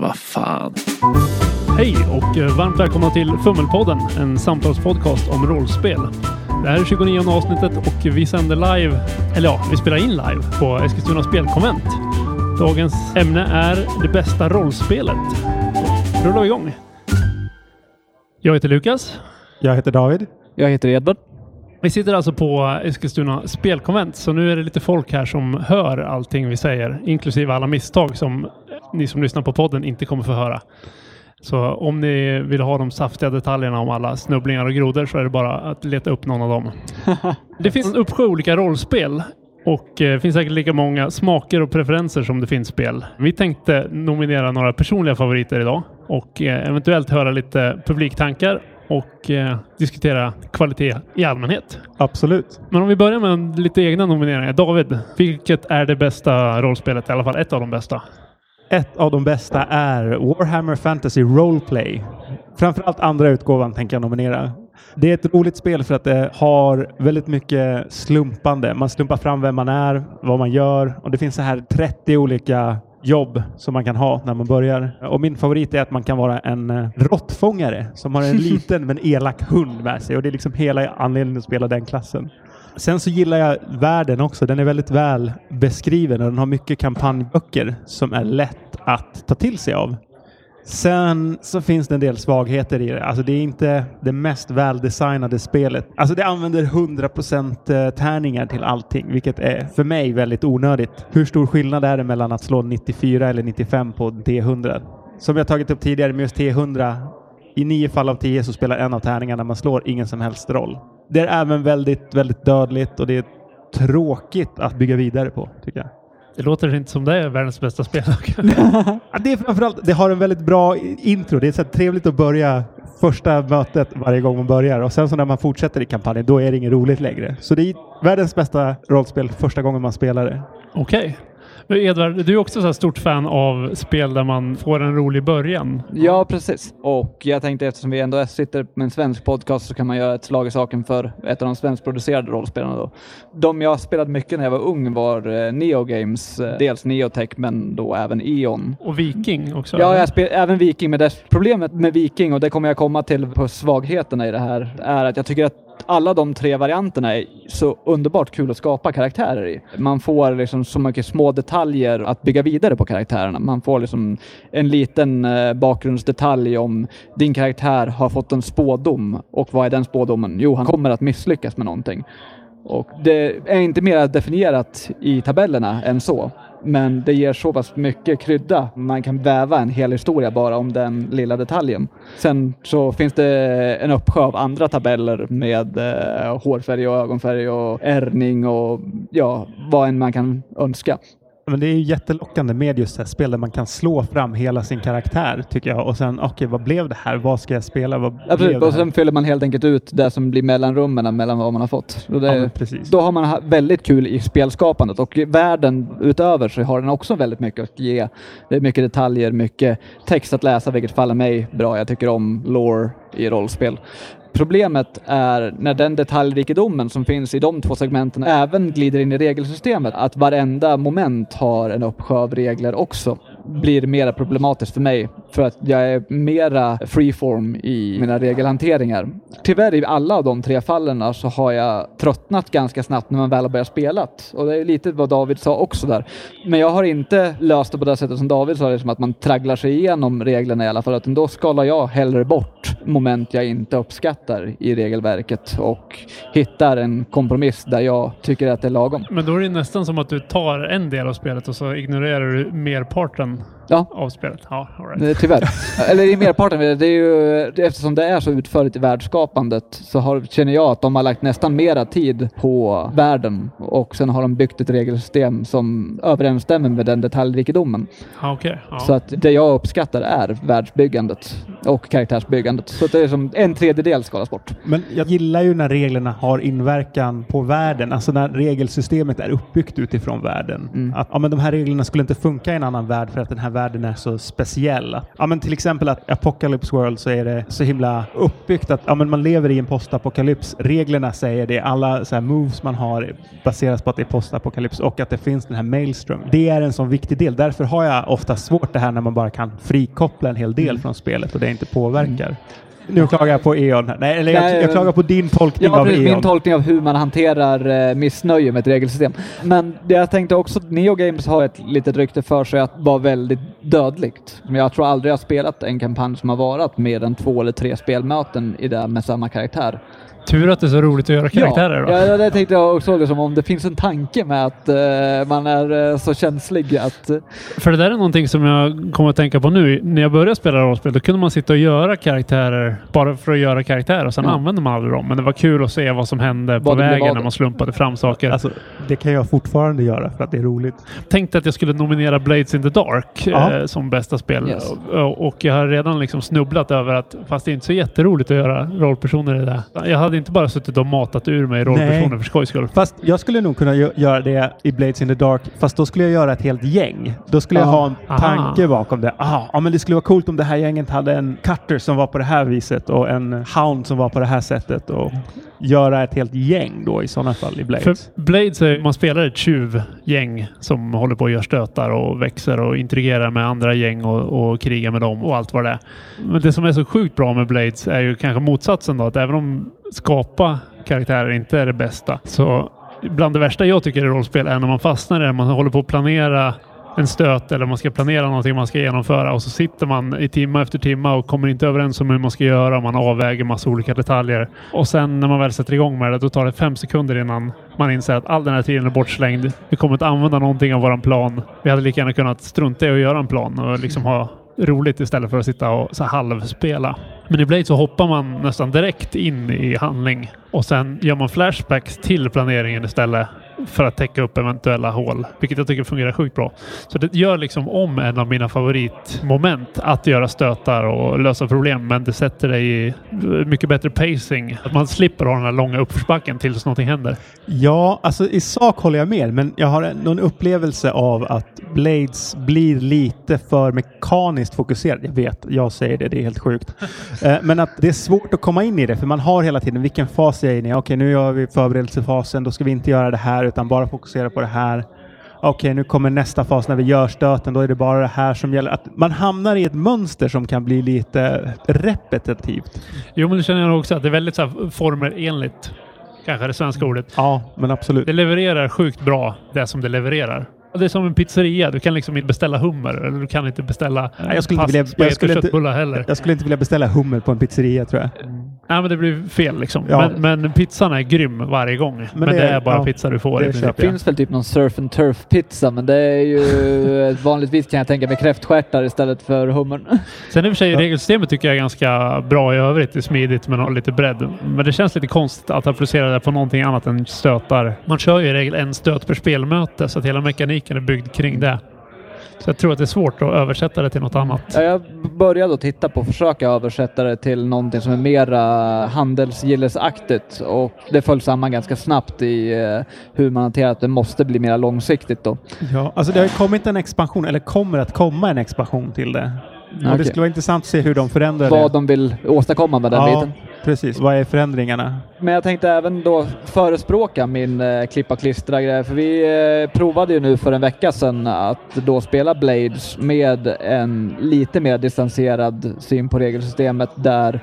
Vad fan. Hej och eh, varmt välkomna till Fummelpodden, en samtalspodcast om rollspel. Det här är 29 avsnittet och vi sänder live, eller ja, vi spelar in live på Eskilstuna spelkonvent. Dagens ämne är det bästa rollspelet. Då rullar vi igång. Jag heter Lukas. Jag heter David. Jag heter Edvard. Vi sitter alltså på Eskilstuna spelkonvent, så nu är det lite folk här som hör allting vi säger, inklusive alla misstag som ni som lyssnar på podden inte kommer få höra. Så om ni vill ha de saftiga detaljerna om alla snubblingar och grodor så är det bara att leta upp någon av dem. det finns en uppsjö olika rollspel och det eh, finns säkert lika många smaker och preferenser som det finns spel. Vi tänkte nominera några personliga favoriter idag och eh, eventuellt höra lite publiktankar och eh, diskutera kvalitet i allmänhet. Absolut. Men om vi börjar med lite egna nomineringar. David, vilket är det bästa rollspelet? I alla fall ett av de bästa. Ett av de bästa är Warhammer Fantasy Roleplay. Framförallt andra utgåvan tänker jag nominera. Det är ett roligt spel för att det har väldigt mycket slumpande. Man slumpar fram vem man är, vad man gör och det finns så här 30 olika jobb som man kan ha när man börjar. Och min favorit är att man kan vara en eh, råttfångare som har en liten men elak hund med sig och det är liksom hela anledningen att spela den klassen. Sen så gillar jag världen också. Den är väldigt väl beskriven och den har mycket kampanjböcker som är lätt att ta till sig av. Sen så finns det en del svagheter i det. Alltså det är inte det mest väldesignade spelet. Alltså det använder 100% eh, tärningar till allting, vilket är för mig väldigt onödigt. Hur stor skillnad är det mellan att slå 94 eller 95 på T100? Som jag tagit upp tidigare med just T100. I nio fall av tio så spelar en av tärningarna man slår ingen som helst roll. Det är även väldigt, väldigt dödligt och det är tråkigt att bygga vidare på, tycker jag. Det låter inte som det är världens bästa spel. det är framförallt, det har en väldigt bra intro. Det är så trevligt att börja första mötet varje gång man börjar och sen så när man fortsätter i kampanjen, då är det inget roligt längre. Så det är världens bästa rollspel första gången man spelar det. Okej. Okay. Edvard, du är också så stort fan av spel där man får en rolig början. Ja, precis. Och jag tänkte eftersom vi ändå sitter med en svensk podcast så kan man göra ett slag i saken för ett av de svenskproducerade rollspelarna. Då. De jag spelade mycket när jag var ung var eh, Neo Games, eh, dels Neotech men då även E.ON. Och Viking också? Ja, även Viking. Men problemet med Viking, och det kommer jag komma till på svagheterna i det här, är att jag tycker att alla de tre varianterna är så underbart kul att skapa karaktärer i. Man får liksom så mycket små detaljer att bygga vidare på karaktärerna. Man får liksom en liten eh, bakgrundsdetalj om din karaktär har fått en spådom och vad är den spådomen? Jo, han kommer att misslyckas med någonting. Och det är inte mer definierat i tabellerna än så. Men det ger så pass mycket krydda. Man kan väva en hel historia bara om den lilla detaljen. Sen så finns det en uppsjö av andra tabeller med eh, hårfärg och ögonfärg och ärning och ja, vad än man kan önska. Men det är ju jättelockande med just det här spel där man kan slå fram hela sin karaktär tycker jag och sen okej, okay, vad blev det här? Vad ska jag spela? Vad Absolut, och sen fyller man helt enkelt ut det som blir mellanrummen mellan vad man har fått. Det, ja, precis. Då har man väldigt kul i spelskapandet och världen utöver så har den också väldigt mycket att ge. Det är mycket detaljer, mycket text att läsa, vilket faller mig bra. Jag tycker om lore i rollspel. Problemet är när den detaljrikedomen som finns i de två segmenten även glider in i regelsystemet, att varenda moment har en uppsjö av regler också blir mera problematiskt för mig för att jag är mera freeform i mina regelhanteringar. Tyvärr i alla av de tre fallen så har jag tröttnat ganska snabbt när man väl har börjat spela. Och det är lite vad David sa också där. Men jag har inte löst det på det sättet som David sa, liksom att man tragglar sig igenom reglerna i alla fall, utan då skalar jag hellre bort moment jag inte uppskattar i regelverket och hittar en kompromiss där jag tycker att det är lagom. Men då är det nästan som att du tar en del av spelet och så ignorerar du merparten ja. av spelet. Ja, all right. Tyvärr. Eller i merparten. Det är ju, eftersom det är så utförligt i världsskapandet så har, känner jag att de har lagt nästan mera tid på världen och sen har de byggt ett regelsystem som överensstämmer med den detaljrikedomen. Okay, ja. Så att det jag uppskattar är världsbyggandet och karaktärsbyggandet. Så det är som en tredjedel skalas bort. Men jag gillar ju när reglerna har inverkan på världen, alltså när regelsystemet är uppbyggt utifrån världen. Mm. Att ja, men de här reglerna skulle inte funka i en annan värld för att den här världen är så speciell. Ja, men till exempel att Apocalypse World så är det så himla uppbyggt att ja, men man lever i en postapokalyps. Reglerna säger det. Alla så moves man har baseras på att det är postapokalyps och att det finns den här maelstrom. Det är en sån viktig del. Därför har jag ofta svårt det här när man bara kan frikoppla en hel del mm. från spelet och det inte påverkar. Mm. Nu klagar jag på E.ON. Nej, eller jag, jag klagar på din tolkning ja, av E.ON. Min tolkning av hur man hanterar eh, missnöje med ett regelsystem. Men jag tänkte också, Neo Games har ett litet rykte för sig att vara väldigt dödligt. Men jag tror aldrig jag spelat en kampanj som har varit mer än två eller tre spelmöten i det med samma karaktär. Tur att det är så roligt att göra karaktärer ja, då. Ja, det tänkte jag också. Liksom, om det finns en tanke med att uh, man är uh, så känslig att... Uh... För det där är någonting som jag kommer att tänka på nu. När jag började spela rollspel, då kunde man sitta och göra karaktärer bara för att göra karaktärer och sen mm. använde man aldrig dem. Men det var kul att se vad som hände på vägen när man slumpade fram saker. Alltså, det kan jag fortfarande göra för att det är roligt. Tänkte att jag skulle nominera Blades in the Dark ja. som bästa spel. Yes. Och, och jag har redan liksom snubblat över att, fast det är inte så jätteroligt att göra rollpersoner i det. Jag hade hade inte bara suttit och matat ur mig rollpersoner för skojs skull. Fast jag skulle nog kunna göra det i Blades in the Dark, fast då skulle jag göra ett helt gäng. Då skulle jag ha en tanke bakom det. Ah, ja, men det skulle vara coolt om det här gänget hade en cutter som var på det här viset och en hound som var på det här sättet. Och göra ett helt gäng då i sådana fall i Blades. För Blades är, man spelar ett tjuvgäng som håller på att göra stötar och växer och intrigerar med andra gäng och, och krigar med dem och allt vad det är. Men det som är så sjukt bra med Blades är ju kanske motsatsen då. Att även om skapa karaktärer inte är det bästa så bland det värsta jag tycker i rollspel är när man fastnar i det. Man håller på att planera en stöt eller man ska planera någonting man ska genomföra och så sitter man i timme efter timme och kommer inte överens om hur man ska göra. Man avväger massa olika detaljer och sen när man väl sätter igång med det, då tar det fem sekunder innan man inser att all den här tiden är bortslängd. Vi kommer inte använda någonting av våran plan. Vi hade lika gärna kunnat strunta i att göra en plan och liksom ha roligt istället för att sitta och så halvspela. Men i Blade så hoppar man nästan direkt in i handling och sen gör man flashbacks till planeringen istället för att täcka upp eventuella hål, vilket jag tycker fungerar sjukt bra. Så det gör liksom om en av mina favoritmoment att göra stötar och lösa problem, men det sätter dig i mycket bättre pacing. Att man slipper ha den här långa uppförsbacken tills någonting händer. Ja, alltså i sak håller jag med, men jag har någon upplevelse av att Blades blir lite för mekaniskt fokuserad. Jag vet, jag säger det, det är helt sjukt. Eh, men att det är svårt att komma in i det, för man har hela tiden vilken fas är jag inne i. Okej, nu gör vi förberedelsefasen, då ska vi inte göra det här utan bara fokusera på det här. Okej, nu kommer nästa fas när vi gör stöten. Då är det bara det här som gäller. Att man hamnar i ett mönster som kan bli lite repetitivt. Jo, men det känner jag också att det är väldigt så här, formelenligt. Kanske det svenska ordet. Ja, men absolut. Det levererar sjukt bra det som det levererar. Det är som en pizzeria. Du kan liksom inte beställa hummer. Eller du kan inte beställa Nej, jag skulle inte vilja, jag skulle inte, heller. Jag skulle inte vilja beställa hummer på en pizzeria tror jag. Nej, men det blir fel liksom. Ja. Men, men, pizzan är grym varje gång. Men, men det, är, är bara ja, pizza du får. Det, det finns väl typ någon surf and turf pizza, men det är ju vanligtvis kan jag tänka mig kräftstjärtar istället för hummern. Sen i och för sig ja. regelsystemet tycker jag är ganska bra i övrigt. Det är smidigt men lite bredd. Men det känns lite konstigt att applicera det på någonting annat än stötar. Man kör ju i regel en stöt per spelmöte så att hela mekaniken är byggd kring det. Så jag tror att det är svårt att översätta det till något annat. Ja, jag började att titta på försöka översätta det till någonting som är mera handelsgillesaktigt och det föll samman ganska snabbt i eh, hur man hanterar att det måste bli mer långsiktigt då. Ja, alltså det har kommit en expansion, eller kommer att komma en expansion till det. Okay. Det skulle vara intressant att se hur de förändrar Vad det. de vill åstadkomma med den ja, biten. Precis, vad är förändringarna? Men jag tänkte även då förespråka min eh, klippa klistra grej, för vi eh, provade ju nu för en vecka sedan att då spela Blades med en lite mer distanserad syn på regelsystemet där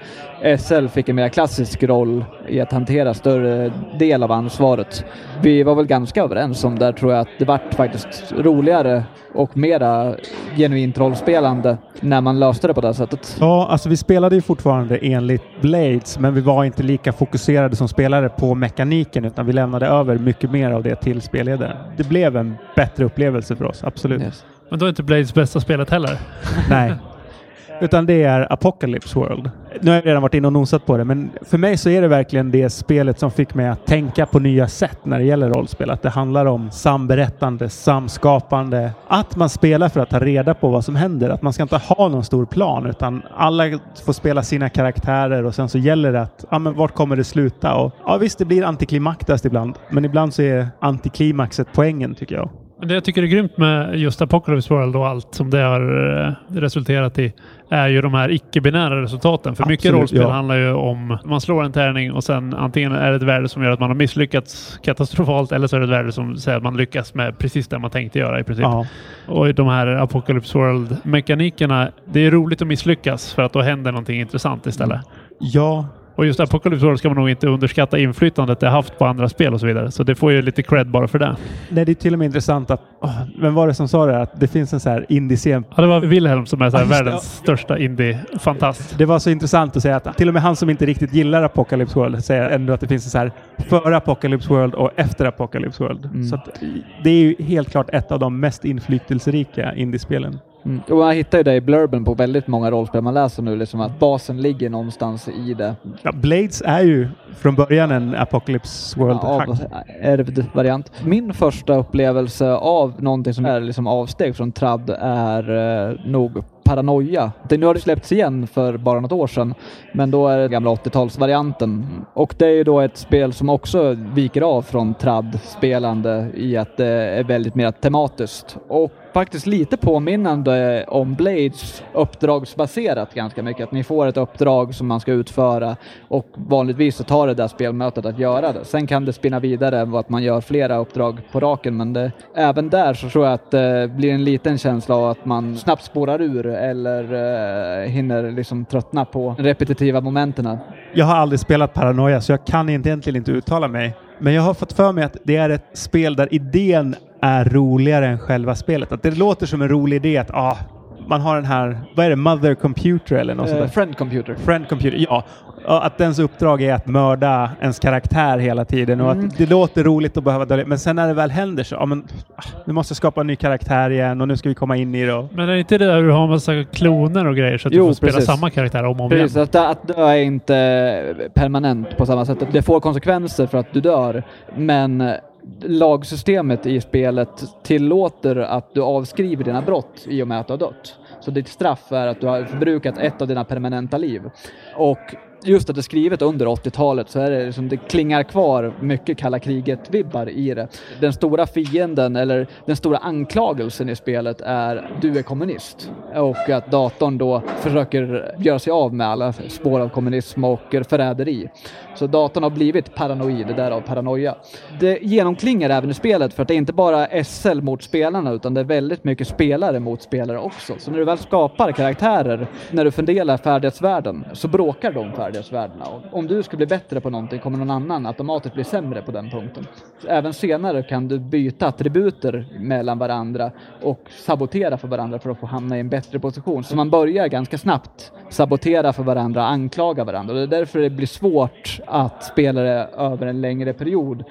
SL fick en mer klassisk roll i att hantera större del av ansvaret. Vi var väl ganska överens om där tror jag att det vart faktiskt roligare och mera genuint rollspelande när man löste det på det sättet. Ja, alltså vi spelade ju fortfarande enligt Blades, men vi var inte lika fokuserade som spelare på mekaniken, utan vi lämnade över mycket mer av det till spelledaren. Det blev en bättre upplevelse för oss, absolut. Yes. Men då är inte Blades bästa spelet heller? Nej. Utan det är Apocalypse World. Nu har jag redan varit inne och nosat på det, men för mig så är det verkligen det spelet som fick mig att tänka på nya sätt när det gäller rollspel. Att det handlar om samberättande, samskapande, att man spelar för att ta reda på vad som händer. Att man ska inte ha någon stor plan, utan alla får spela sina karaktärer och sen så gäller det att, ja men vart kommer det sluta? Och, ja visst, det blir antiklimaktiskt ibland, men ibland så är antiklimaxet poängen tycker jag. Det jag tycker är grymt med just Apocalypse World och allt som det har eh, resulterat i är ju de här icke-binära resultaten. För Absolut, mycket rollspel ja. handlar ju om man slår en tärning och sen antingen är det ett värde som gör att man har misslyckats katastrofalt eller så är det ett värde som säger att man lyckas med precis det man tänkte göra i princip. Ja. Och de här Apocalypse World-mekanikerna, det är roligt att misslyckas för att då händer någonting intressant istället. Ja, och just Apocalypse World ska man nog inte underskatta inflytandet det haft på andra spel och så vidare. Så det får ju lite cred bara för det. Nej, det är till och med intressant att... Oh, vem var det som sa det? Att det finns en så här indie-scen. Ja, det var Wilhelm som är så här världens ja. största indie-fantast. Det var så intressant att säga att till och med han som inte riktigt gillar Apocalypse World säger ändå att det finns en så här före Apocalypse World och efter Apocalypse World. Mm. Så det är ju helt klart ett av de mest inflytelserika indiespelen. Mm. Och man hittar ju det i blurben på väldigt många rollspel man läser nu, liksom att basen ligger någonstans i det. Ja, Blades är ju från början en Apocalypse World-hack. Ja, ärvd variant. Min första upplevelse av någonting som är liksom avsteg från tradd är eh, nog Paranoia. Det, nu har det släppts igen för bara något år sedan, men då är det gamla 80-talsvarianten. Och det är ju då ett spel som också viker av från tradd-spelande i att det är väldigt mer tematiskt. Och faktiskt lite påminnande om Blades uppdragsbaserat ganska mycket. Att ni får ett uppdrag som man ska utföra och vanligtvis så tar det där spelmötet att göra det. Sen kan det spinna vidare och att man gör flera uppdrag på raken men det, även där så tror jag att det blir en liten känsla av att man snabbt spårar ur eller eh, hinner liksom tröttna på repetitiva momenten. Jag har aldrig spelat Paranoia så jag kan egentligen inte uttala mig. Men jag har fått för mig att det är ett spel där idén är roligare än själva spelet. Att det låter som en rolig idé att ah, man har den här, vad är det, Mother Computer eller något uh, sånt där? Friend Computer. Friend Computer, ja. Att dens uppdrag är att mörda ens karaktär hela tiden och mm. att det låter roligt att behöva dölja. Men sen när det väl händer så, ja men ah, nu måste jag skapa en ny karaktär igen och nu ska vi komma in i det. Och... Men är det inte det där du har en massa kloner och grejer så att jo, du får spela precis. samma karaktär om och om precis, igen? Att, att dö är inte permanent på samma sätt. Det får konsekvenser för att du dör, men lagsystemet i spelet tillåter att du avskriver dina brott i och med att du har dött. Så ditt straff är att du har förbrukat ett av dina permanenta liv. Och just att det är skrivet under 80-talet så är det liksom, det klingar kvar mycket kalla kriget-vibbar i det. Den stora fienden eller den stora anklagelsen i spelet är du är kommunist och att datorn då försöker göra sig av med alla spår av kommunism och förräderi. Så datorn har blivit paranoid, därav paranoia. Det genomklingar även i spelet för att det är inte bara SL mot spelarna utan det är väldigt mycket spelare mot spelare också. Så när du väl skapar karaktärer, när du funderar färdighetsvärden, så bråkar de färdighetsvärdena. Och om du ska bli bättre på någonting kommer någon annan automatiskt bli sämre på den punkten. Även senare kan du byta attributer mellan varandra och sabotera för varandra för att få hamna i en bättre position. Så man börjar ganska snabbt sabotera för varandra, anklaga varandra. Och det är därför det blir svårt att spela det över en längre period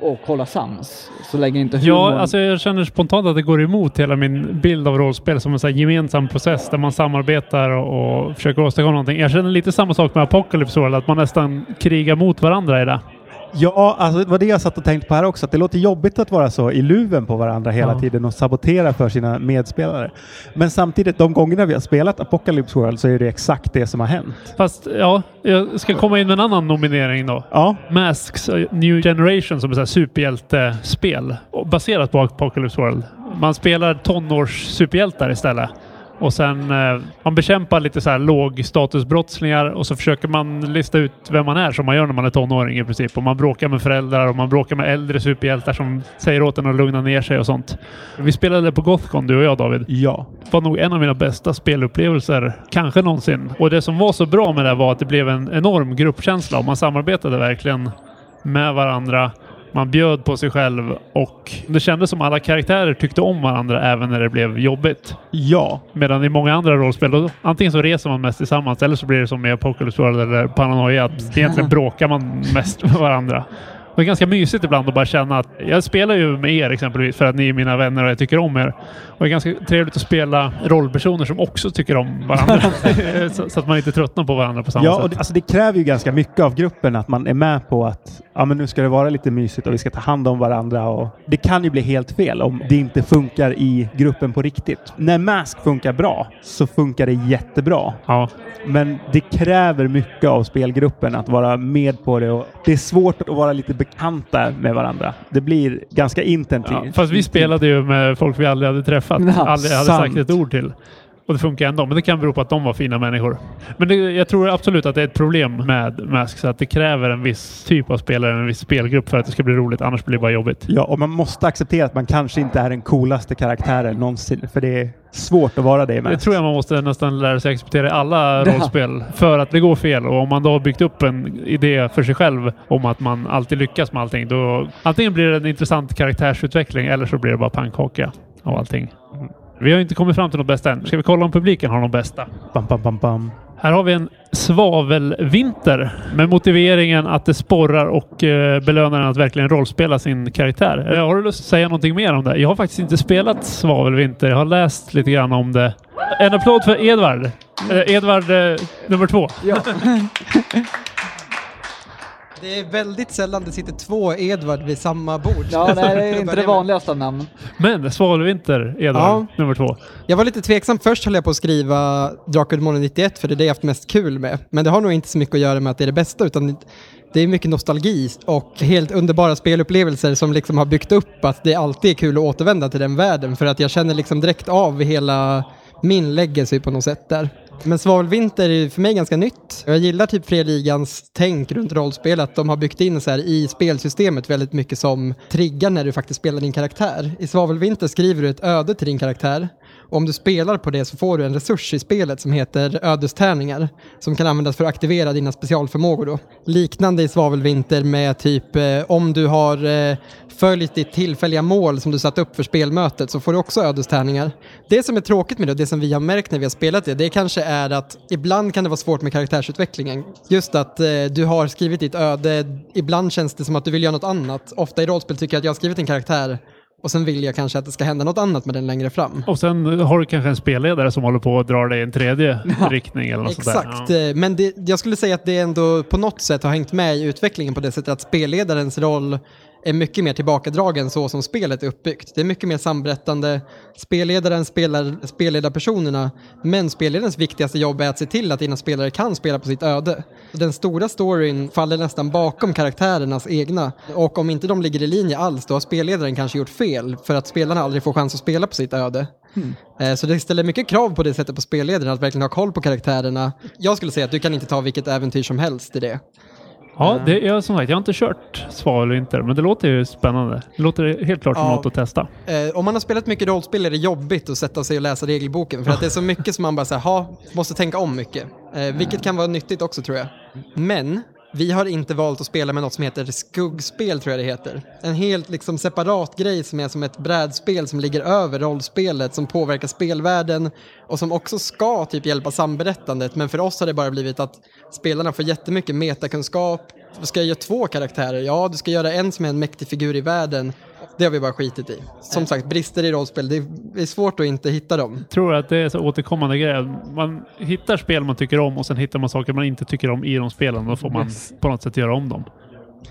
och hålla sams. Så länge inte humorn... Ja, alltså jag känner spontant att det går emot hela min bild av rollspel som en så gemensam process där man samarbetar och, och försöker åstadkomma någonting. Jag känner lite samma sak med Apocalypse World, att man nästan krigar mot varandra i det. Ja, alltså det var det jag satt och tänkte på här också. Att det låter jobbigt att vara så i luven på varandra hela ja. tiden och sabotera för sina medspelare. Men samtidigt, de gångerna vi har spelat Apocalypse World så är det exakt det som har hänt. Fast ja, jag ska komma in med en annan nominering då. Ja. Masks New Generation som är ett superhjältespel baserat på Apocalypse World. Man spelar tonårs superhjältar istället. Och sen eh, man bekämpar lite så här lågstatusbrottslingar och så försöker man lista ut vem man är som man gör när man är tonåring i princip. Och man bråkar med föräldrar och man bråkar med äldre superhjältar som säger åt en att lugna ner sig och sånt. Vi spelade på Gothcon du och jag David. Ja. Det var nog en av mina bästa spelupplevelser, kanske någonsin. Och det som var så bra med det var att det blev en enorm gruppkänsla och man samarbetade verkligen med varandra. Man bjöd på sig själv och det kändes som alla karaktärer tyckte om varandra även när det blev jobbigt. Ja. Medan i många andra rollspel, då, antingen så reser man mest tillsammans eller så blir det som i Apocalypse World eller Paranoia, att egentligen bråkar man mest med varandra. Det är ganska mysigt ibland att bara känna att jag spelar ju med er exempelvis för att ni är mina vänner och jag tycker om er. Och det är ganska trevligt att spela rollpersoner som också tycker om varandra. så, så, att man inte tröttnar på varandra på samma ja, sätt. Och det, alltså det kräver ju ganska mycket av gruppen att man är med på att ja, men nu ska det vara lite mysigt och vi ska ta hand om varandra. Och det kan ju bli helt fel om det inte funkar i gruppen på riktigt. När Mask funkar bra så funkar det jättebra. Ja. Men det kräver mycket av spelgruppen att vara med på det och det är svårt att vara lite bekanta med varandra. Det blir ganska intensivt. Ja, fast vi spelade ju med folk vi aldrig hade träffat, ja, aldrig hade sant. sagt ett ord till. Och det funkar ändå, men det kan bero på att de var fina människor. Men det, jag tror absolut att det är ett problem med Mask, så att det kräver en viss typ av spelare, en viss spelgrupp för att det ska bli roligt. Annars blir det bara jobbigt. Ja, och man måste acceptera att man kanske inte är den coolaste karaktären någonsin, för det är svårt att vara det i Mask. Det tror jag man måste nästan lära sig acceptera i alla rollspel, för att det går fel. Och om man då har byggt upp en idé för sig själv om att man alltid lyckas med allting, då antingen blir det en intressant karaktärsutveckling eller så blir det bara pannkaka av allting. Mm. Vi har inte kommit fram till något bästa än. Ska vi kolla om publiken har något bästa? Bam, bam, bam, bam. Här har vi en svavelvinter med motiveringen att det sporrar och eh, belönar en att verkligen rollspela sin karaktär. Eh, har du lust att säga någonting mer om det? Jag har faktiskt inte spelat svavelvinter. Jag har läst lite grann om det. En applåd för Edvard. Eh, Edvard eh, nummer två. Ja. Det är väldigt sällan det sitter två Edvard vid samma bord. Ja, nej, det är inte det vanligaste namn. Men Svalvinter, Edvard, ja. nummer två. Jag var lite tveksam. Först höll jag på att skriva Drakar Demoner 91 för det är det jag haft mest kul med. Men det har nog inte så mycket att göra med att det är det bästa utan det är mycket nostalgi och helt underbara spelupplevelser som liksom har byggt upp att det alltid är kul att återvända till den världen för att jag känner liksom direkt av hela min legacy på något sätt där. Men Svavelvinter är för mig ganska nytt. Jag gillar typ Freligans tänk runt rollspel, att de har byggt in så här i spelsystemet väldigt mycket som triggar när du faktiskt spelar din karaktär. I Svavelvinter skriver du ett öde till din karaktär och om du spelar på det så får du en resurs i spelet som heter ödestärningar som kan användas för att aktivera dina specialförmågor då. Liknande i Svavelvinter med typ eh, om du har eh, följt ditt tillfälliga mål som du satt upp för spelmötet så får du också ödestärningar. Det som är tråkigt med det, det som vi har märkt när vi har spelat det, det kanske är att ibland kan det vara svårt med karaktärsutvecklingen. Just att eh, du har skrivit ditt öde, ibland känns det som att du vill göra något annat. Ofta i rollspel tycker jag att jag har skrivit en karaktär och sen vill jag kanske att det ska hända något annat med den längre fram. Och sen har du kanske en spelledare som håller på att dra dig i en tredje ja, riktning eller något Exakt, sådär. Ja. men det, jag skulle säga att det ändå på något sätt har hängt med i utvecklingen på det sättet att spelledarens roll är mycket mer tillbakadragen så som spelet är uppbyggt. Det är mycket mer samberättande. Spelledaren spelar spelledarpersonerna, men spelledarens viktigaste jobb är att se till att dina spelare kan spela på sitt öde. Den stora storyn faller nästan bakom karaktärernas egna och om inte de ligger i linje alls då har spelledaren kanske gjort fel för att spelarna aldrig får chans att spela på sitt öde. Mm. Så det ställer mycket krav på det sättet på spelledaren att verkligen ha koll på karaktärerna. Jag skulle säga att du kan inte ta vilket äventyr som helst i det. Ja, det, jag, som sagt, jag har inte kört Svavelvinter, men det låter ju spännande. Det låter helt klart som ja. något att testa. Eh, om man har spelat mycket rollspel är det jobbigt att sätta sig och läsa regelboken, för att det är så mycket som man bara säger, ha, måste tänka om mycket. Eh, vilket kan vara nyttigt också tror jag. Men vi har inte valt att spela med något som heter skuggspel, tror jag det heter. En helt liksom separat grej som är som ett brädspel som ligger över rollspelet, som påverkar spelvärlden och som också ska typ hjälpa samberättandet. Men för oss har det bara blivit att spelarna får jättemycket metakunskap. Ska jag göra två karaktärer? Ja, du ska göra en som är en mäktig figur i världen det har vi bara skitit i. Som sagt, brister i rollspel, det är svårt att inte hitta dem. Jag tror att det är så återkommande grejer. Man hittar spel man tycker om och sen hittar man saker man inte tycker om i de spelen. Då får man yes. på något sätt göra om dem.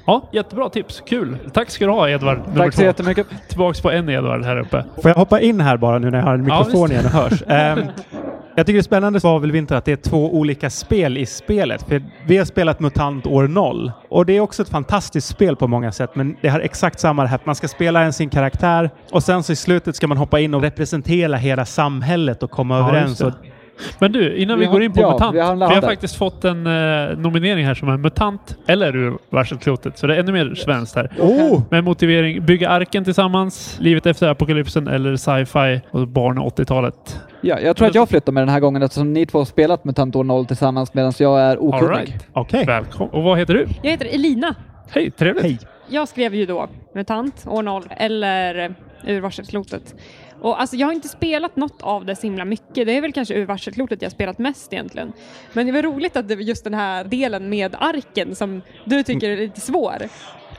Ja, jättebra tips. Kul. Tack ska du ha Edvard. Tack så jättemycket. Tillbaks på en Edvard här uppe. Får jag hoppa in här bara nu när jag har en mikrofon ja, igen och hörs? um, Jag tycker det är spännande Svavelvinter att det är två olika spel i spelet. För vi har spelat MUTANT år 0 och det är också ett fantastiskt spel på många sätt. Men det har exakt samma här. Man ska spela en sin karaktär och sen så i slutet ska man hoppa in och representera hela samhället och komma ja, överens. Och men du, innan vi, vi går in på ja, MUTANT. Vi har, vi har faktiskt fått en uh, nominering här som är MUTANT eller ur varselklotet. Så det är ännu mer svenskt här. Oh. Med motivering bygga arken tillsammans, livet efter apokalypsen eller sci-fi och barn 80-talet. Ja, jag tror att jag flyttar med den här gången eftersom ni två har spelat MUTANT år 0 tillsammans medan jag är okunnig. Right. Okay. Välkommen. Och vad heter du? Jag heter Elina. Hej, trevligt. Hej. Jag skrev ju då MUTANT år 0 eller ur varselklotet. Och alltså, jag har inte spelat något av det så himla mycket. Det är väl kanske ur varselklotet jag spelat mest egentligen. Men det var roligt att det var just den här delen med arken som du tycker är lite svår.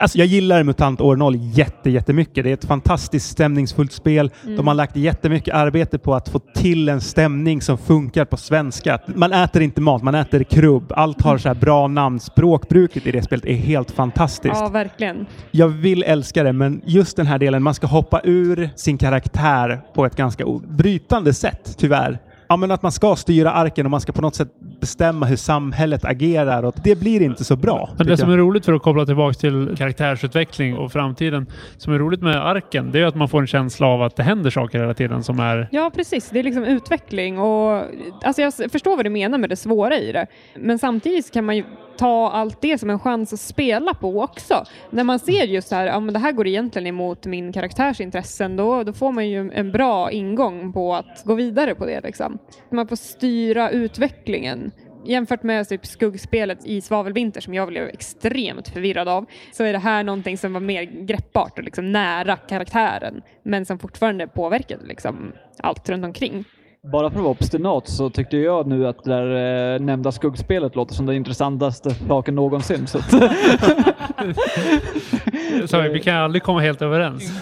Alltså jag gillar MUTANT år 0 jätte, jättemycket. Det är ett fantastiskt stämningsfullt spel. Mm. De har lagt jättemycket arbete på att få till en stämning som funkar på svenska. Man äter inte mat, man äter krubb. Allt har så här bra namn. Språkbruket i det spelet är helt fantastiskt. Ja, verkligen. Jag vill älska det, men just den här delen, man ska hoppa ur sin karaktär på ett ganska brytande sätt, tyvärr. Ja, men att man ska styra arken och man ska på något sätt bestämma hur samhället agerar och det blir inte så bra. Men det som är roligt för att koppla tillbaka till karaktärsutveckling och framtiden, som är roligt med arken, det är att man får en känsla av att det händer saker hela tiden som är... Ja, precis. Det är liksom utveckling och alltså jag förstår vad du menar med det svåra i det. Men samtidigt kan man ju ta allt det som en chans att spela på också. När man ser just här, ja men det här går egentligen emot min karaktärs intressen, då, då får man ju en bra ingång på att gå vidare på det liksom. Man får styra utvecklingen. Jämfört med typ skuggspelet i Svavelvinter som jag blev extremt förvirrad av så är det här någonting som var mer greppbart och liksom nära karaktären men som fortfarande påverkade liksom allt runt omkring. Bara för att vara obstinat så tyckte jag nu att det där eh, nämnda skuggspelet låter som den intressantaste saken någonsin. Så, så vi kan aldrig komma helt överens.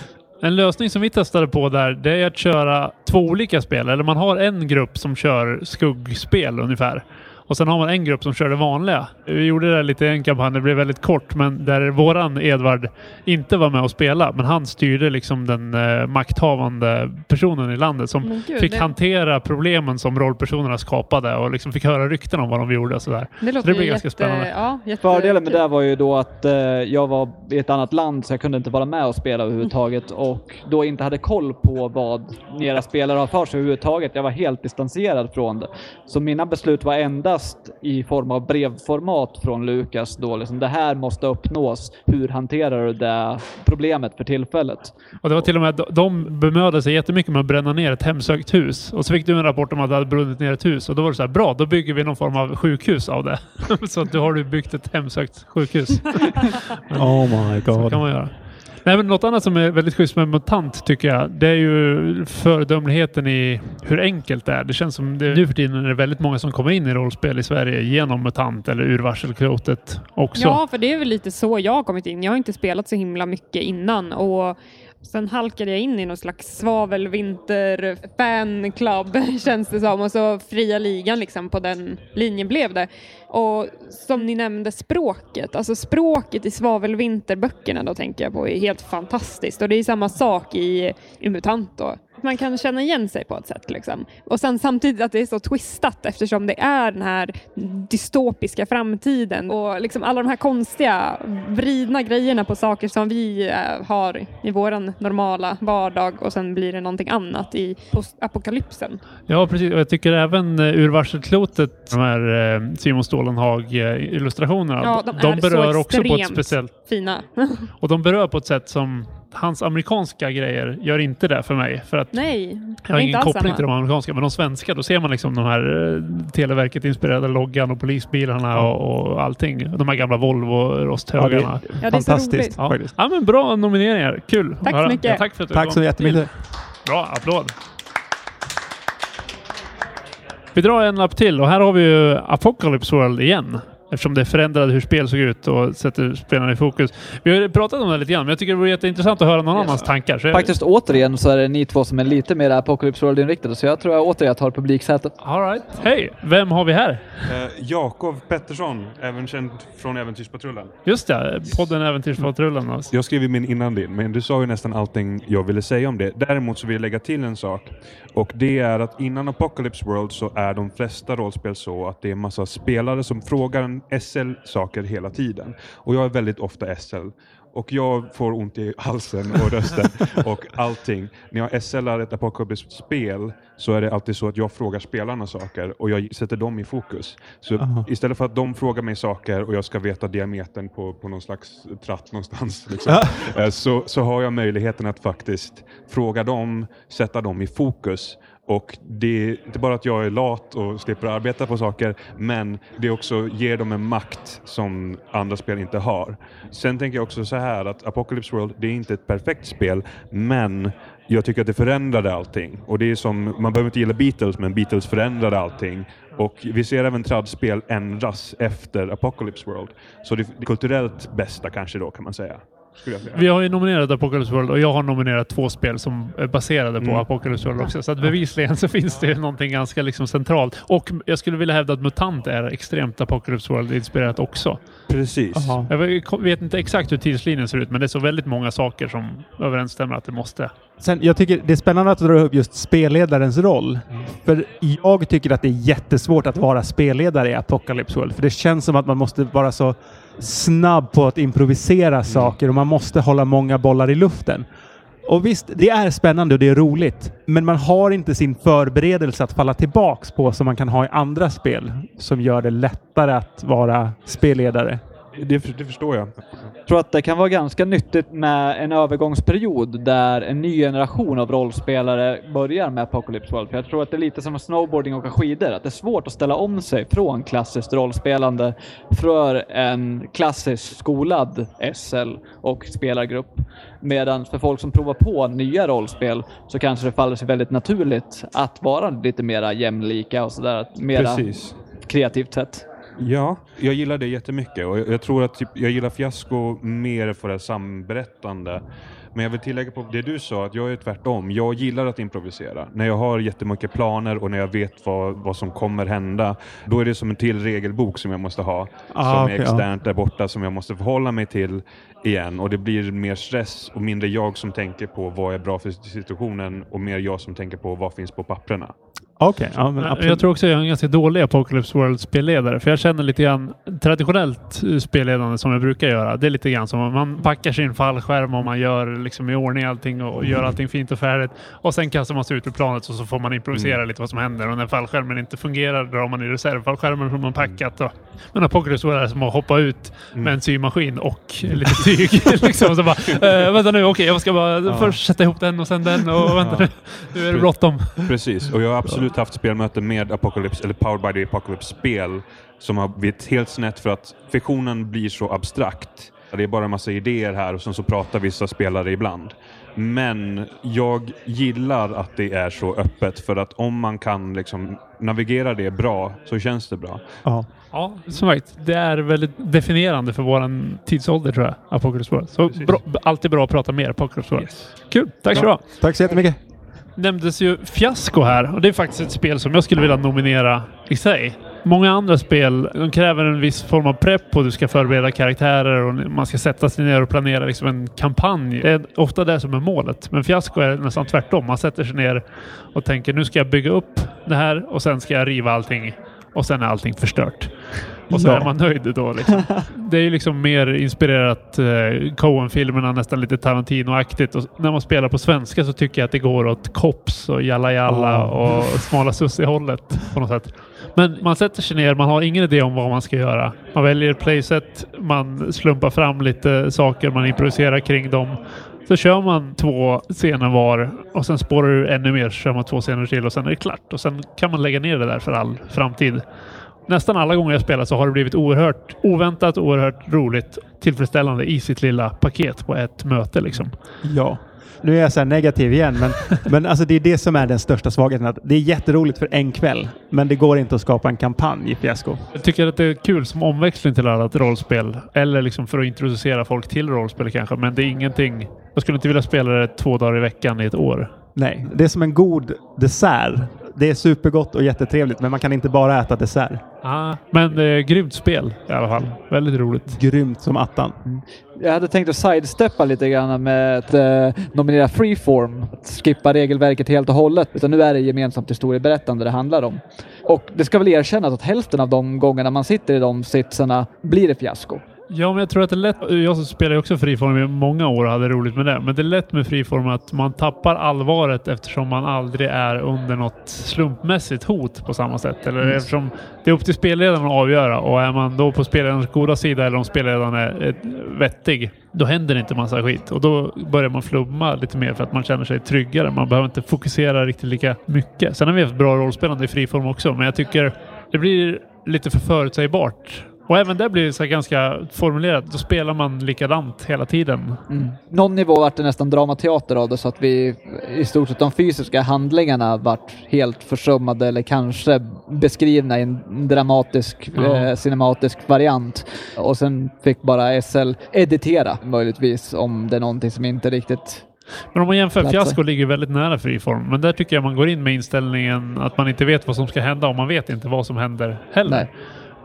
En lösning som vi testade på där, det är att köra två olika spel. Eller man har en grupp som kör skuggspel ungefär. Och sen har man en grupp som kör det vanliga. Vi gjorde det lite i en kampanj, det blev väldigt kort, men där våran Edvard inte var med och spela, men han styrde liksom den eh, makthavande personen i landet som Gud, fick det... hantera problemen som rollpersonerna skapade och liksom fick höra rykten om vad de gjorde och sådär. Det låter så det blev ganska spännande. Ja, jätte... Fördelen med det var ju då att eh, jag var i ett annat land så jag kunde inte vara med och spela överhuvudtaget och då inte hade koll på vad era spelare har för sig överhuvudtaget. Jag var helt distanserad från det. Så mina beslut var enda endast i form av brevformat från Lukas då liksom, det här måste uppnås. Hur hanterar du det problemet för tillfället? Och det var till och med, de bemödade sig jättemycket med att bränna ner ett hemsökt hus. Och så fick du en rapport om att det hade brunnit ner ett hus och då var det så här, bra, då bygger vi någon form av sjukhus av det. så att då har du byggt ett hemsökt sjukhus. oh my god. Så kan man göra. Nej, men något annat som är väldigt schysst med MUTANT tycker jag, det är ju föredömligheten i hur enkelt det är. Det känns som det, nu för tiden är det väldigt många som kommer in i rollspel i Sverige genom MUTANT eller ur varselklotet också. Ja, för det är väl lite så jag har kommit in. Jag har inte spelat så himla mycket innan och Sen halkade jag in i någon slags svavelvinter fanclub känns det som. Och så fria ligan liksom på den linjen blev det. Och som ni nämnde språket, alltså språket i svavelvinterböckerna då tänker jag på är helt fantastiskt. Och det är samma sak i, i MUTANT då man kan känna igen sig på ett sätt. Liksom. Och sen samtidigt att det är så twistat eftersom det är den här dystopiska framtiden och liksom alla de här konstiga vridna grejerna på saker som vi äh, har i våran normala vardag och sen blir det någonting annat i apokalypsen. Ja, precis. Och jag tycker även uh, ur varselklotet, de här uh, Simon Stålenhag-illustrationerna, ja, de, de berör också på ett speciellt... fina. och de berör på ett sätt som hans amerikanska grejer gör inte det för mig. För att Nej, jag har ingen koppling till de amerikanska, men de svenska, då ser man liksom de här eh, Televerket-inspirerade loggan och polisbilarna ja. och, och allting. De här gamla Volvo-rosthögarna. Ja, ja, Fantastiskt. Ja. ja, men bra nomineringar. Kul. Tack så mycket. Ja, tack för att du Tack så jättemycket. Bra, applåd. Vi drar en lapp till och här har vi ju Apocalypse World igen. Eftersom det förändrade hur spel såg ut och sätter spelarna i fokus. Vi har pratat om det lite grann, men jag tycker det vore jätteintressant att höra någon ja. annans tankar. Så Faktiskt jag... återigen så är det ni två som är lite mer Apocalypse World-inriktade, så jag tror jag återigen tar publiksätet. All right. Hej! Vem har vi här? Eh, Jakob Pettersson, även känd från Äventyrspatrullen. Just det, podden Äventyrspatrullen. Alltså. Jag skrev min innan din, men du sa ju nästan allting jag ville säga om det. Däremot så vill jag lägga till en sak. Och det är att innan Apocalypse World så är de flesta rollspel så att det är massa spelare som frågar en SL-saker hela tiden. Och jag är väldigt ofta SL. Och jag får ont i halsen och rösten och allting. När jag SLar ett apokalypskt spel så är det alltid så att jag frågar spelarna saker och jag sätter dem i fokus. Så Aha. istället för att de frågar mig saker och jag ska veta diametern på, på någon slags tratt någonstans, liksom, eh, så, så har jag möjligheten att faktiskt fråga dem, sätta dem i fokus och det är inte bara att jag är lat och slipper arbeta på saker, men det också ger dem en makt som andra spel inte har. Sen tänker jag också så här att Apocalypse World, det är inte ett perfekt spel, men jag tycker att det förändrade allting. Och det är som, man behöver inte gilla Beatles, men Beatles förändrade allting. Och vi ser även tradspel ändras efter Apocalypse World. Så det, det kulturellt bästa kanske då kan man säga. Vi har ju nominerat Apocalypse World och jag har nominerat två spel som är baserade på mm. Apocalypse World också. Så att bevisligen så finns det någonting ganska liksom centralt. Och jag skulle vilja hävda att MUTANT är extremt Apocalypse World-inspirerat också. Precis. Aha. Jag vet inte exakt hur tidslinjen ser ut, men det är så väldigt många saker som överensstämmer att det måste. Sen, jag tycker det är spännande att du drar upp just spelledarens roll. Mm. För jag tycker att det är jättesvårt att vara spelledare i Apocalypse World. För det känns som att man måste vara så snabb på att improvisera mm. saker och man måste hålla många bollar i luften. Och visst, det är spännande och det är roligt, men man har inte sin förberedelse att falla tillbaks på som man kan ha i andra spel som gör det lättare att vara spelledare. Det, det förstår jag. Jag tror att det kan vara ganska nyttigt med en övergångsperiod där en ny generation av rollspelare börjar med Apocalypse World. För jag tror att det är lite som snowboarding och åka skidor. Att det är svårt att ställa om sig från klassiskt rollspelande för en klassiskt skolad SL och spelargrupp. Medan för folk som provar på nya rollspel så kanske det faller sig väldigt naturligt att vara lite mera jämlika och sådär. Mera Precis. kreativt sätt. Ja, jag gillar det jättemycket och jag tror att typ, jag gillar fiasko mer för det samberättande. Men jag vill tillägga på det du sa, att jag är tvärtom. Jag gillar att improvisera. När jag har jättemycket planer och när jag vet vad, vad som kommer hända, då är det som en till regelbok som jag måste ha, ah, som okay, är externt där borta, som jag måste förhålla mig till igen. Och det blir mer stress och mindre jag som tänker på vad är bra för situationen och mer jag som tänker på vad finns på papperna. Okej, okay, ja, Jag tror också jag är en ganska dålig Apocalypse World-spelledare. För jag känner lite grann traditionellt spelledande som jag brukar göra. Det är lite grann som man packar sin fallskärm och man gör liksom i ordning allting och gör allting fint och färdigt. Och sen kastar man sig ut ur planet och så får man improvisera mm. lite vad som händer. Och när fallskärmen inte fungerar drar man i reservfallskärmen som man packat. Och, men Apocalypse World är som att hoppa ut mm. med en symaskin och lite tyg. liksom, så bara, äh, vänta nu, okej, okay, jag ska bara ja. först sätta ihop den och sen den och vänta nu, nu är det bråttom. Precis, och jag absolut absolut haft spelmöten med Apocalypse, eller Powered by the Apocalypse-spel som har blivit helt snett för att fiktionen blir så abstrakt. Det är bara en massa idéer här och sen så pratar vissa spelare ibland. Men jag gillar att det är så öppet för att om man kan liksom navigera det bra så känns det bra. Ja, ja som sagt, det är väldigt definierande för våran tidsålder tror jag, Apocalypse World. Så bra, alltid bra att prata mer Apocalypse World. Yes. Kul, tack så du ha. Tack så jättemycket nämndes ju Fiasko här och det är faktiskt ett spel som jag skulle vilja nominera i sig. Många andra spel de kräver en viss form av prepp och du ska förbereda karaktärer och man ska sätta sig ner och planera liksom en kampanj. Det är ofta det som är målet. Men Fiasko är nästan tvärtom. Man sätter sig ner och tänker nu ska jag bygga upp det här och sen ska jag riva allting och sen är allting förstört. Och så ja. är man nöjd då. Liksom. Det är ju liksom mer inspirerat eh, Coen-filmerna, nästan lite Tarantino-aktigt. Och när man spelar på svenska så tycker jag att det går åt Kops och Jalla Jalla oh. och Smala Sussie-hållet på något sätt. Men man sätter sig ner, man har ingen idé om vad man ska göra. Man väljer playset, man slumpar fram lite saker, man improviserar kring dem. Så kör man två scener var och sen spårar du ännu mer så kör man två scener till och sen är det klart. Och sen kan man lägga ner det där för all framtid nästan alla gånger jag spelat så har det blivit oerhört oväntat, oerhört roligt, tillfredsställande i sitt lilla paket på ett möte liksom. Ja. Nu är jag så negativ igen, men, men alltså det är det som är den största svagheten. Att det är jätteroligt för en kväll, men det går inte att skapa en kampanj i Fiasko. Jag tycker att det är kul som omväxling till annat rollspel. Eller liksom för att introducera folk till rollspel kanske, men det är ingenting. Jag skulle inte vilja spela det två dagar i veckan i ett år. Nej, det är som en god dessert det är supergott och jättetrevligt, men man kan inte bara äta dessert. Ah, men eh, grymt spel i alla fall. Väldigt roligt. Grymt som attan. Mm. Jag hade tänkt att sidesteppa lite grann med att eh, nominera Freeform. Att skippa regelverket helt och hållet. Utan nu är det gemensamt historieberättande det handlar om. Och det ska väl erkännas att hälften av de gångerna man sitter i de sitsarna blir det fiasko. Ja, men jag tror att det är lätt. Jag spelar ju också friform i många år och hade roligt med det. Men det är lätt med friform att man tappar allvaret eftersom man aldrig är under något slumpmässigt hot på samma sätt. Eller mm. eftersom det är upp till spelledaren att avgöra och är man då på spelledarens goda sida eller om spelledaren är vettig, då händer det inte massa skit och då börjar man flumma lite mer för att man känner sig tryggare. Man behöver inte fokusera riktigt lika mycket. Sen har vi haft bra rollspelande i friform också, men jag tycker det blir lite för förutsägbart Och även det blir så ganska formulerat. Då spelar man likadant hela tiden. Mm. Någon nivå vart det nästan dramateater av det så att vi i stort sett de fysiska handlingarna vart helt försummade eller kanske beskrivna i en dramatisk ja. eh, cinematisk variant. Och sen fick bara SL editera möjligtvis om det är någonting som inte riktigt men om man jämför, platser. Fiasko ligger väldigt nära friform. Men där tycker jag man går in med inställningen att man inte vet vad som ska hända och man vet inte vad som händer heller. Nej.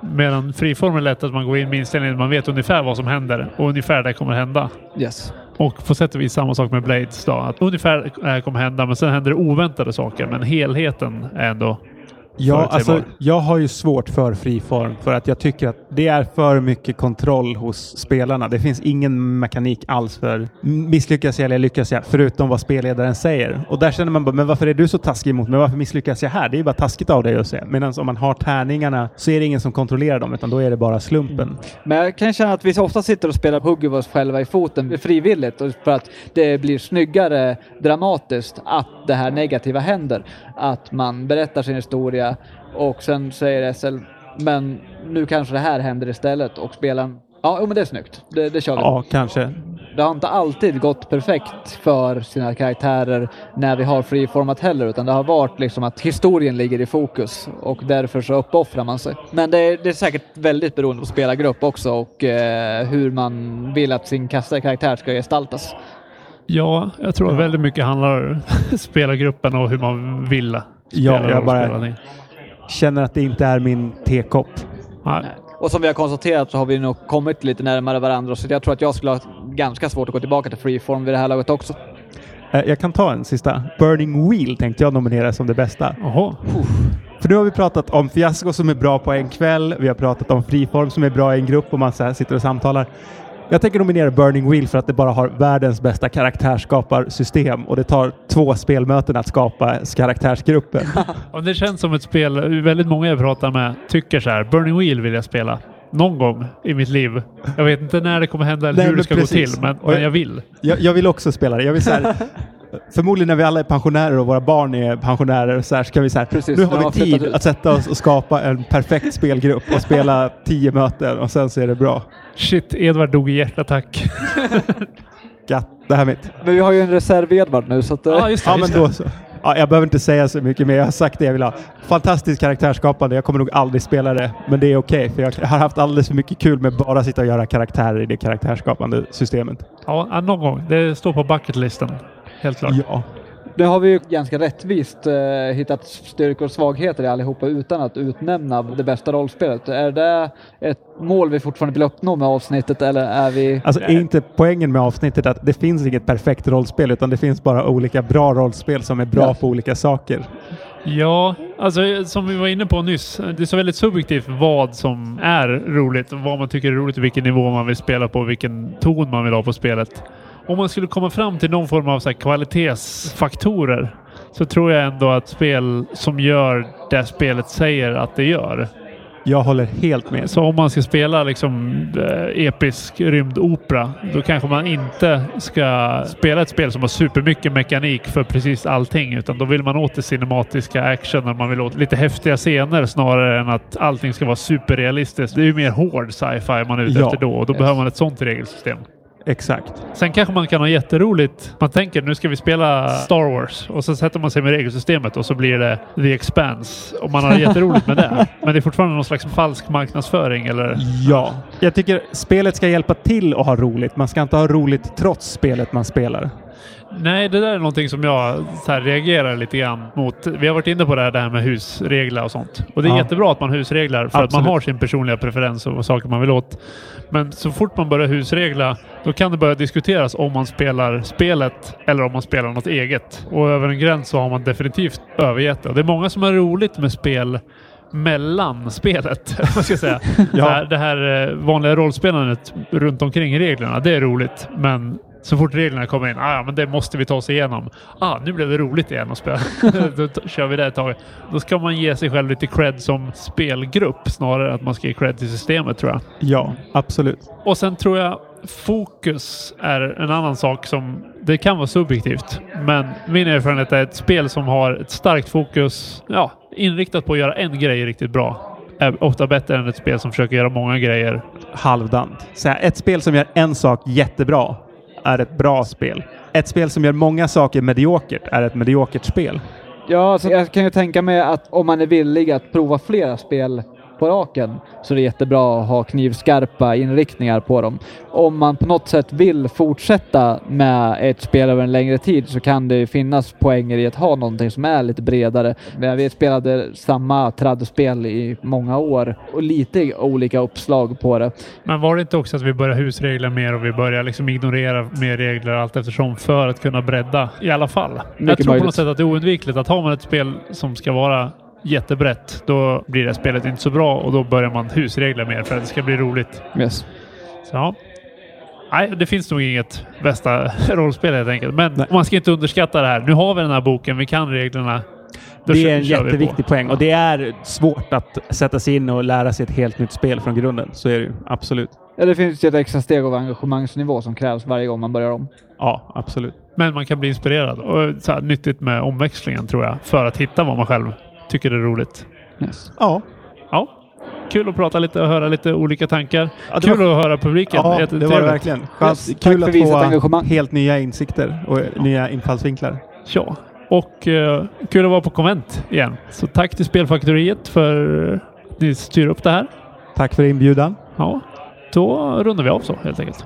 Medan friform är lätt att man går in med inställningen att man vet ungefär vad som händer och ungefär det kommer hända. Yes. Och på sätt och vis samma sak med Blades då. Att ungefär det här kommer hända men sen händer det oväntade saker. Men helheten är ändå Ja, alltså, jag har ju svårt för friform för att jag tycker att det är för mycket kontroll hos spelarna. Det finns ingen mekanik alls för misslyckas jag eller lyckas jag, förutom vad spelledaren säger. Och där känner man bara, men varför är du så taskig mot mig? Varför misslyckas jag här? Det är ju bara taskigt av dig att säga. Medan om man har tärningarna så är det ingen som kontrollerar dem, utan då är det bara slumpen. Mm. Men jag kan känna att vi ofta sitter och spelar hugger oss själva i foten frivilligt för att det blir snyggare dramatiskt att det här negativa händer. Att man berättar sin historia och sen säger SL, men nu kanske det här händer istället och spelaren, ja men det är snyggt, det, det kör vi. Ja, kanske. Det har inte alltid gått perfekt för sina karaktärer när vi har friformat heller, utan det har varit liksom att historien ligger i fokus och därför så uppoffrar man sig. Men det är, det är säkert väldigt beroende på spelargrupp också och eh, hur man vill att sin karaktär ska gestaltas. Ja, jag tror väldigt mycket handlar om spelargruppen och hur man vill spela ja, jag bara känner att det inte är min tekopp. Och som vi har konstaterat så har vi nog kommit lite närmare varandra så jag tror att jag skulle ha ganska svårt att gå tillbaka till freeform vid det här laget också. Eh, jag kan ta en sista. Burning Wheel tänkte jag nominera som det bästa. Oho. För nu har vi pratat om fiasko som är bra på en kväll. Vi har pratat om friform som är bra i en grupp och man så sitter och samtalar. Jag tänker nominera Burning Wheel för att det bara har världens bästa karaktärsskaparsystem och det tar två spelmöten att skapa karaktärsgruppen. och det känns som ett spel, väldigt många jag pratar med tycker så här, Burning Wheel vill jag spela någon gång i mitt liv. Jag vet inte när det kommer hända eller Nej, hur det ska precis. gå till, men, men, jag vill. Jag, jag, vill också spela det. Jag vill så här, förmodligen när vi alla är pensionärer och våra barn är pensionärer så här, ska vi så här, Precis, nu har vi tid att sätta oss och skapa en perfekt spelgrupp och spela tio möten och sen så är det bra. Shit, Edvard dog i hjärtattack. Gatt, det här mitt. Men vi har ju en reserv-Edvard nu så att... Ja, just det. Ja, men då så. Ja, jag behöver inte säga så mycket mer. Jag har sagt det jag vill ha. Fantastiskt karaktärsskapande. Jag kommer nog aldrig spela det, men det är okej okay, för jag har haft alldeles för mycket kul med bara sitta och göra karaktärer i det karaktärsskapande systemet. Ja, någon gång. Det står på bucketlisten. Helt klart. Ja. Nu har vi ju ganska rättvist eh, hittat styrkor och svagheter i allihopa utan att utnämna det bästa rollspelet. Är det ett mål vi fortfarande vill uppnå med avsnittet eller är vi... Alltså är inte poängen med avsnittet att det finns inget perfekt rollspel utan det finns bara olika bra rollspel som är bra ja. på olika saker. Ja, alltså som vi var inne på nyss. Det är så väldigt subjektivt vad som är roligt, vad man tycker är roligt, vilken nivå man vill spela på, vilken ton man vill ha på spelet om man skulle komma fram till någon form av så kvalitetsfaktorer så tror jag ändå att spel som gör det spelet säger att det gör. Jag håller helt med. Så om man ska spela liksom eh, episk rymdopera, då kanske man inte ska spela ett spel som har supermycket mekanik för precis allting, utan då vill man åt det cinematiska action och man vill åt lite häftiga scener snarare än att allting ska vara superrealistiskt. Det är ju mer hård sci-fi man är ute ja. efter då och då yes. behöver man ett sånt regelsystem. Exakt. Sen kanske man kan ha jätteroligt. Man tänker nu ska vi spela Star Wars och så sätter man sig med regelsystemet och så blir det The Expanse och man har jätteroligt med det. Men det är fortfarande någon slags falsk marknadsföring eller? Ja. Jag tycker spelet ska hjälpa till att ha roligt. Man ska inte ha roligt trots spelet man spelar. Nej, det där är någonting som jag här, reagerar lite grann mot. Vi har varit inne på det här, det här med husregler och sånt. Och det är ja. jättebra att man husreglar för Absolut. att man har sin personliga preferens och saker man vill åt. Men så fort man börjar husregla, då kan det börja diskuteras om man spelar spelet eller om man spelar något eget. Och över en gräns så har man definitivt övergett det. Och det är många som har roligt med spel mellan spelet. Vad ska säga. ja. Det här eh, vanliga rollspelandet runt omkring reglerna, det är roligt. Men så fort reglerna kommer in, ah, men det måste vi ta oss igenom. Ah, nu blev det roligt igen att spela. Då kör vi det ett tag. Då ska man ge sig själv lite cred som spelgrupp snarare än att man ska ge cred till systemet tror jag. Ja, absolut. Och sen tror jag fokus är en annan sak som det kan vara subjektivt. Men min erfarenhet är ett spel som har ett starkt fokus, ja, inriktat på att göra en grej riktigt bra är ofta bättre än ett spel som försöker göra många grejer. Halvdant. Så här, ett spel som gör en sak jättebra är ett bra spel. Ett spel som gör många saker mediokert är ett mediokert spel. Ja, alltså jag kan ju tänka mig att om man är villig att prova flera spel på raken så det är jättebra att ha knivskarpa inriktningar på dem. Om man på något sätt vill fortsätta med ett spel över en längre tid så kan det finnas poänger i att ha någonting som är lite bredare. Vi spelade samma traddspel i många år och lite olika uppslag på det. Men var det inte också att vi började husregla mer och vi började liksom ignorera mer regler allt eftersom för att kunna bredda i alla fall? Mycket jag tror möjligt. på något sätt att det är oundvikligt att har man ett spel som ska vara jättebrett, då blir det spelet inte så bra och då börjar man husregla mer för att det ska bli roligt. Yes. Så, ja. Nej, det finns nog inget bästa rollspel helt enkelt. Men Nej. man ska inte underskatta det här. Nu har vi den här boken, vi kan reglerna. Då det är en jätteviktig poäng och det är svårt att sätta sig in och lära sig ett helt nytt spel från grunden. Så är det ju absolut. Ja, det finns ju ett extra steg av engagemangsnivå som krävs varje gång man börjar om. Ja, absolut. Men man kan bli inspirerad och så här, nyttigt med omväxlingen tror jag för att hitta vad man själv tycker det är roligt. Yes. Ja. Ja. Kul att prata lite och höra lite olika tankar. Ja, Kul var... att höra publiken. Ja, det var det verkligen. Yes. Kul att få engagemang. helt nya insikter och nya infallsvinklar. Ja, och uh, kul att vara på konvent igen. Så tack till Spelfaktoriet för att ni styr upp det här. Tack för inbjudan. Ja, då rundar vi av så helt enkelt.